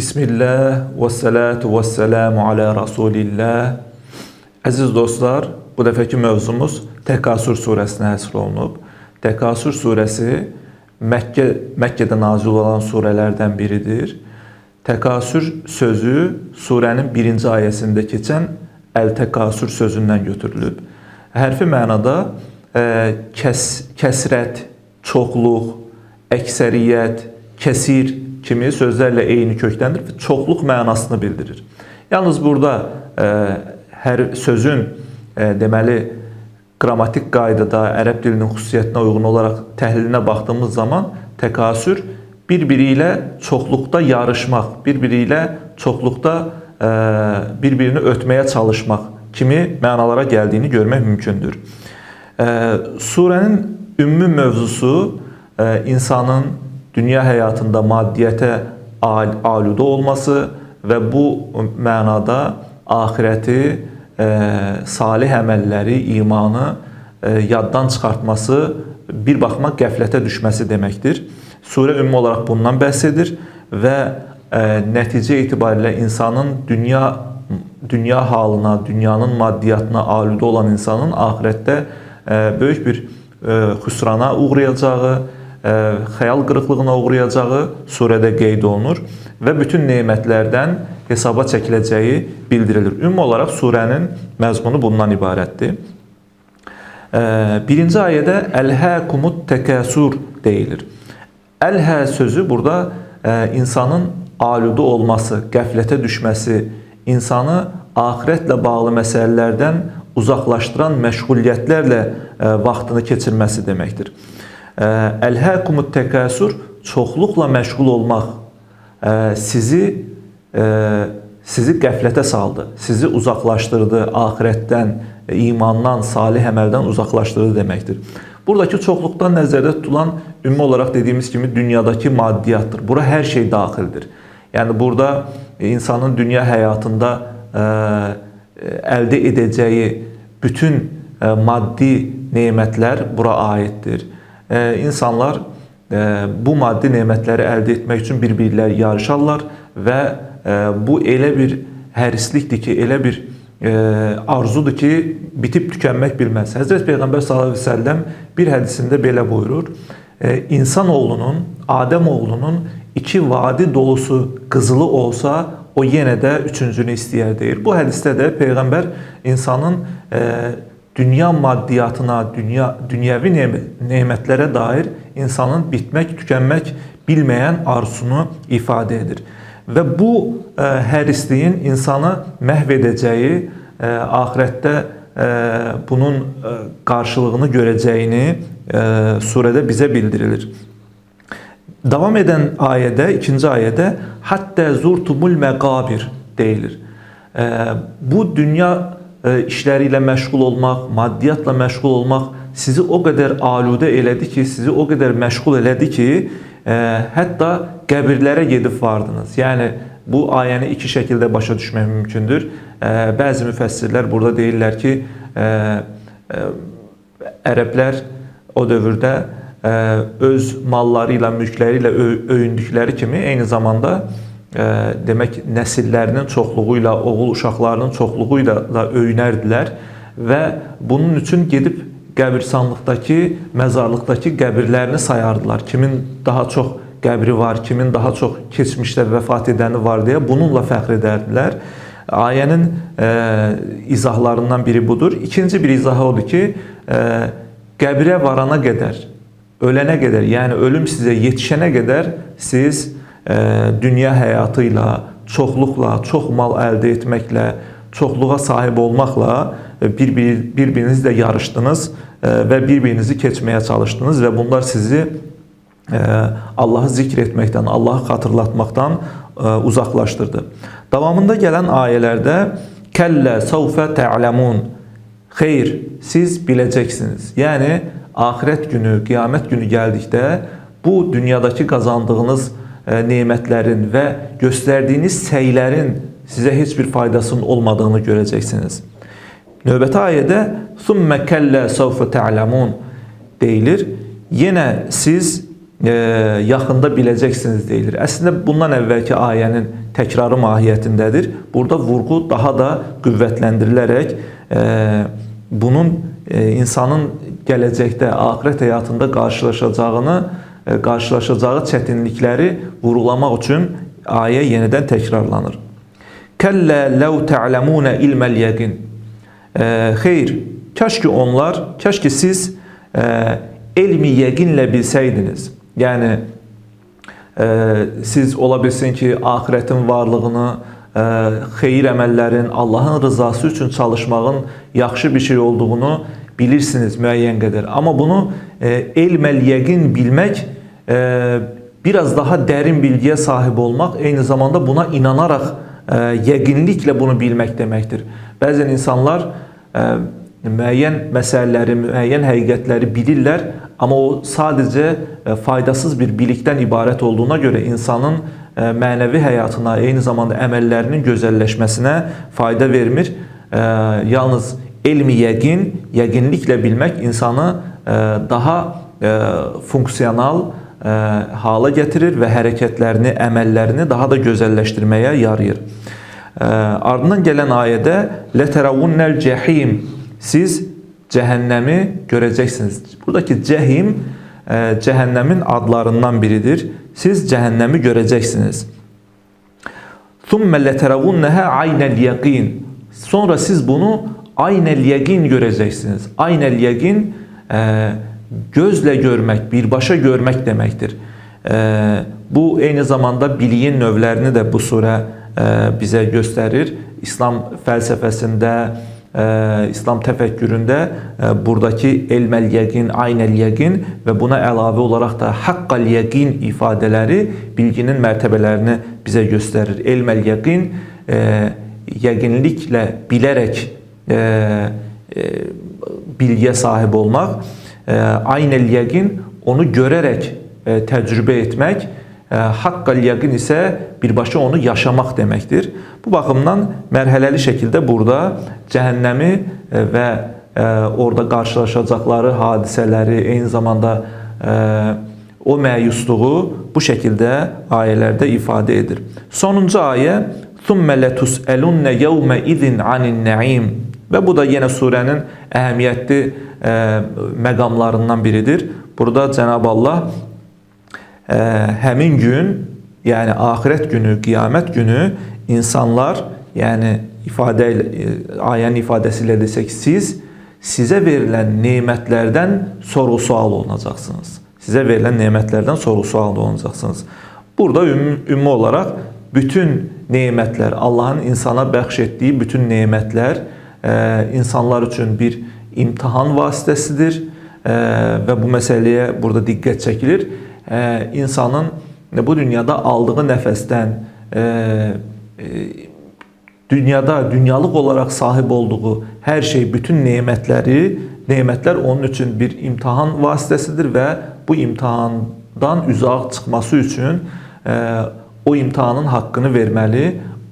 Bismillah və salatu və selamu ala Rasulillah. Əziz dostlar, bu dəfəki mövzumuz Təkasür surəsinə həsr olunub. Təkasür surəsi Məkkə Məkkədə nazil olan surələrdən biridir. Təkasür sözü surənin birinci ayəsində keçən əl-təkasür sözündən götürülüb. Hərfi mənada e, kəs, kəsrət, çoxluq, əksəriyyət, kəsir kimi sözlərlə eyni kökdəndir və çoxluq mənasını bildirir. Yalnız burada e, hər sözün e, deməli qrammatik qaydada ərəb dilinin xüsusiyyətinə uyğun olaraq təhlilinə baxdığımız zaman təkasür bir-biri ilə çoxluqda yarışmaq, bir-biri ilə çoxluqda e, bir-birini ötməyə kimi mənalara gəldiyini görmək mümkündür. E, surənin ümumi mövzusu e, insanın dünya həyatında maddiyyətə al aludə olması və bu mənada axirəti, e, salih əməlləri, imanı e, yaddan çıxartması, bir baxma qəflətə düşməsi deməkdir. Surə ümumi olaraq bundan bəhs edir və e, nəticə itibarilə insanın dünya dünya halına, dünyanın maddiyyatına aludə olan insanın axirətdə e, böyük bir e, xüsrana uğrayacağı, xəyal qırıqlığına uğrayacağı surədə qeyd olunur və bütün nemətlərdən hesaba çəkiləcəyi bildirilir. Ümumi olaraq surənin məzmunu bundan ibarətdir. Birinci ayədə əlhəkumut təkəsur deyilir. Əlhə sözü burada insanın aludu olması, qəflətə düşməsi, insanı axirətlə bağlı məsələlərdən uzaqlaşdıran məşğuliyyətlərlə vaxtını keçirməsi deməkdir. Əlhəkumut təkəsür çoxluqla məşğul olmaq sizi sizi qəflətə saldı, sizi uzaqlaşdırdı axirətdən, imandan, salih əməldən uzaqlaşdırdı deməkdir. Buradakı çoxluqdan nəzərdə tutulan ümumi olaraq dediyimiz kimi dünyadakı maddiyyatdır. Bura hər şey daxildir. Yəni burada insanın dünya həyatında əldə edəcəyi bütün maddi nemətlər bura aiddir insanlar bu maddi nemətləri əldə etmək üçün bir-birləri yarışarlar və bu elə bir hərislikdir ki, elə bir arzudur ki, bitib tükənmək bilməz. Həzrət Peyğəmbər sallallahu əleyhi və səlləm bir hədisində belə buyurur: İnsan oğlunun, Adəm oğlunun iki vadi dolusu qızılı olsa, o yenə də üçüncünü istəyər deyir. Bu hədisdə də peyğəmbər insanın dünya maddiyyatına, dünya dünyəvi nemətlərə dair insanın bitmək, tükənmək bilməyən arzusunu ifadə edir. Və bu ə, e, hərisliyin insanı məhv edəcəyi, ə, e, axirətdə ə, e, bunun ə, qarşılığını görəcəyini ə, surədə bizə bildirilir. Davam edən ayədə, ikinci ayədə hatta zurtumul məqabir deyilir. Ə, bu dünya E, işləri ilə məşğul olmaq, maddiyyatla məşğul olmaq sizi o qədər aludə elədi ki, sizi o qədər məşğul elədi ki, e, hətta qəbirlərə gedib vardınız. Yəni bu ayəni iki şəkildə başa düşmək mümkündür. E, bəzi müfəssirlər burada deyirlər ki, ərəblər o dövrdə öz malları ilə, mülkləri kimi eyni zamanda demək nəsillərinin çoxluğu ilə, oğul uşaqlarının çoxluğu ilə da öyünərdilər və bunun üçün gedib qəbirstanlıqdakı, məzarlıqdakı qəbirlərini sayardılar. Kimin daha çox qəbri var, kimin daha çox keçmişdə vəfat edəni var deyə bununla fəxr edərdilər. Ayənin e, izahlarından biri budur. İkinci bir izahı odur ki, e, qəbrə varana qədər, ölənə qədər, yəni ölüm sizə yetişənə qədər siz dünya həyatı ilə, çoxluqla, çox mal əldə etməklə, çoxluğa sahib olmaqla bir-birinizlə yarışdınız və bir-birinizi keçməyə çalışdınız və bunlar sizi Allahı zikr etməkdən, Allahı xatırlatmaqdan uzaqlaşdırdı. Davamında gələn ayələrdə kəllə səvfə tə'ləmun Xeyr, siz biləcəksiniz. Yəni axirət günü, qiyamət günü gəldikdə bu dünyadakı qazandığınız E, nemətlərin və göstərdiyiniz səylərin sizə heç bir faydasının olmadığını görəcəksiniz. Növbəti ayədə "Summa kalla sawfa ta'lamun" deyilir. Yenə siz e, yaxında biləcəksiniz deyilir. Əslində bundan əvvəlki ayənin tekrarı mahiyyətindədir. Burada vurğu daha da qüvvətlendirilərək e, bunun e, insanın gələcəkdə, axirət həyatında qarşılaşacağını, e, qarşılaşacağı çətinlikləri vurğulamaq üçün ayə yenidən təkrarlanır. Kəllə ləv tə'ləmunə ilməl yəqin. E, xeyr, kaş ki onlar, kaş ki siz e, elmi yəqinlə bilsəydiniz. Yəni e, siz ola bilsin ki, axiretin varlığını, e, xeyir əməllərin, Allahın rızası üçün çalışmağın yaxşı bir şey olduğunu bilirsiniz müəyyən qədər. Amma bunu e, elməl yəqin bilmək e, biraz daha dərin bilgiyə sahib olmaq, eyni zamanda buna inanaraq e, yəqinliklə bunu bilmək deməkdir. Bəzən insanlar e, müəyyən məsələləri, müəyyən həqiqətləri bilirlər, amma o sadəcə e, faydasız bir bilikdən ibarət olduğuna görə insanın mənəvi həyatına, eyni zamanda əməllərinin gözəlləşməsinə fayda vermir. Yalnız elmi yəqin, yəqinliklə bilmək insanı daha funksiyonal e, e, hala gətirir və hərəkətlərini, əməllərini daha da gözəlləşdirməyə yarayır. E, ardından gələn ayədə lətəravunəl cəhim siz cəhənnəmi görəcəksiniz. Buradakı cəhim e, cəhənnəmin adlarından biridir. Siz cəhənnəmi görəcəksiniz. Thumma lətəravunəha aynəl yəqin. Sonra siz bunu aynəl yəqin görəcəksiniz. Aynəl yəqin e, gözlə görmək, birbaşa görmək deməkdir. E, bu eyni zamanda biliyin növlərini də bu surə e, bizə göstərir. İslam fəlsəfəsində, e, İslam təfəkküründə e, buradakı elməl yəqin, aynel yəqin və buna əlavə olaraq da haqqal yəqin ifadələri bilginin mərtəbələrini bizə göstərir. Elməl yəqin e, yəqinliklə bilərək bilgiyə sahib olmaq, aynəl yəqin onu görərək e, təcrübə etmək, e, haqqal yəqin isə birbaşa onu yaşamaq deməkdir. Bu baxımdan mərhələli şəkildə burada cəhənnəmi e, və orada qarşılaşacaqları hadisələri, eyni zamanda o məyusluğu bu şəkildə ayələrdə ifadə edir. Sonuncu ayə: "Thumma latus'alunna yawma idin anin-na'im" Və bu da yenə surənin əhəmiyyətli e, məqamlarından biridir. Burada Cənab Allah e, həmin gün, yəni axirət günü, qiyamət günü insanlar, yəni ifadə ilə, e, ayənin ifadəsi ilə desək, siz sizə verilən nemətlərdən soru-sual olunacaqsınız. Sizə verilən nemətlərdən soru-sual olunacaqsınız. Burada ümumi, ümumi olaraq bütün nemətlər, Allahın insana bəxş etdiyi bütün nemətlər insanlar üçün bir imtahan vasitəsidir və bu məsələyə burada diqqət çəkilir. İnsanın bu dünyada aldığı nəfəsdən, dünyada dünyalıq olaraq sahib olduğu hər şey, bütün nemətləri, nemətlər onun üçün bir imtahan vasitəsidir və bu imtahandan üzaq çıxması üçün o imtahanın haqqını verməli,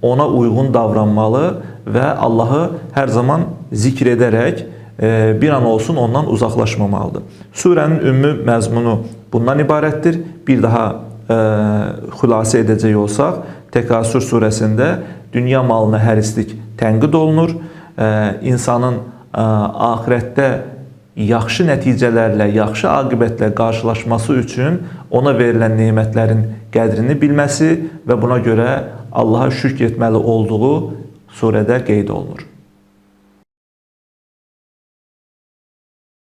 ona uyğun davranmalı və Allahı hər zaman zikr edərək e, bir an olsun ondan uzaqlaşmamalıdır. Surənin ümumi məzmunu bundan ibarətdir. Bir daha e, xülasə edəcək olsaq, Təkasür surəsində dünya malına hərislik tənqid olunur. E, insanın axirətdə yaxşı nəticələrlə, yaxşı aqibətlə qarşılaşması üçün ona verilən nemətlərin qədrini bilməsi və buna görə Allaha şükr etməli olduğu surədə qeyd olunur.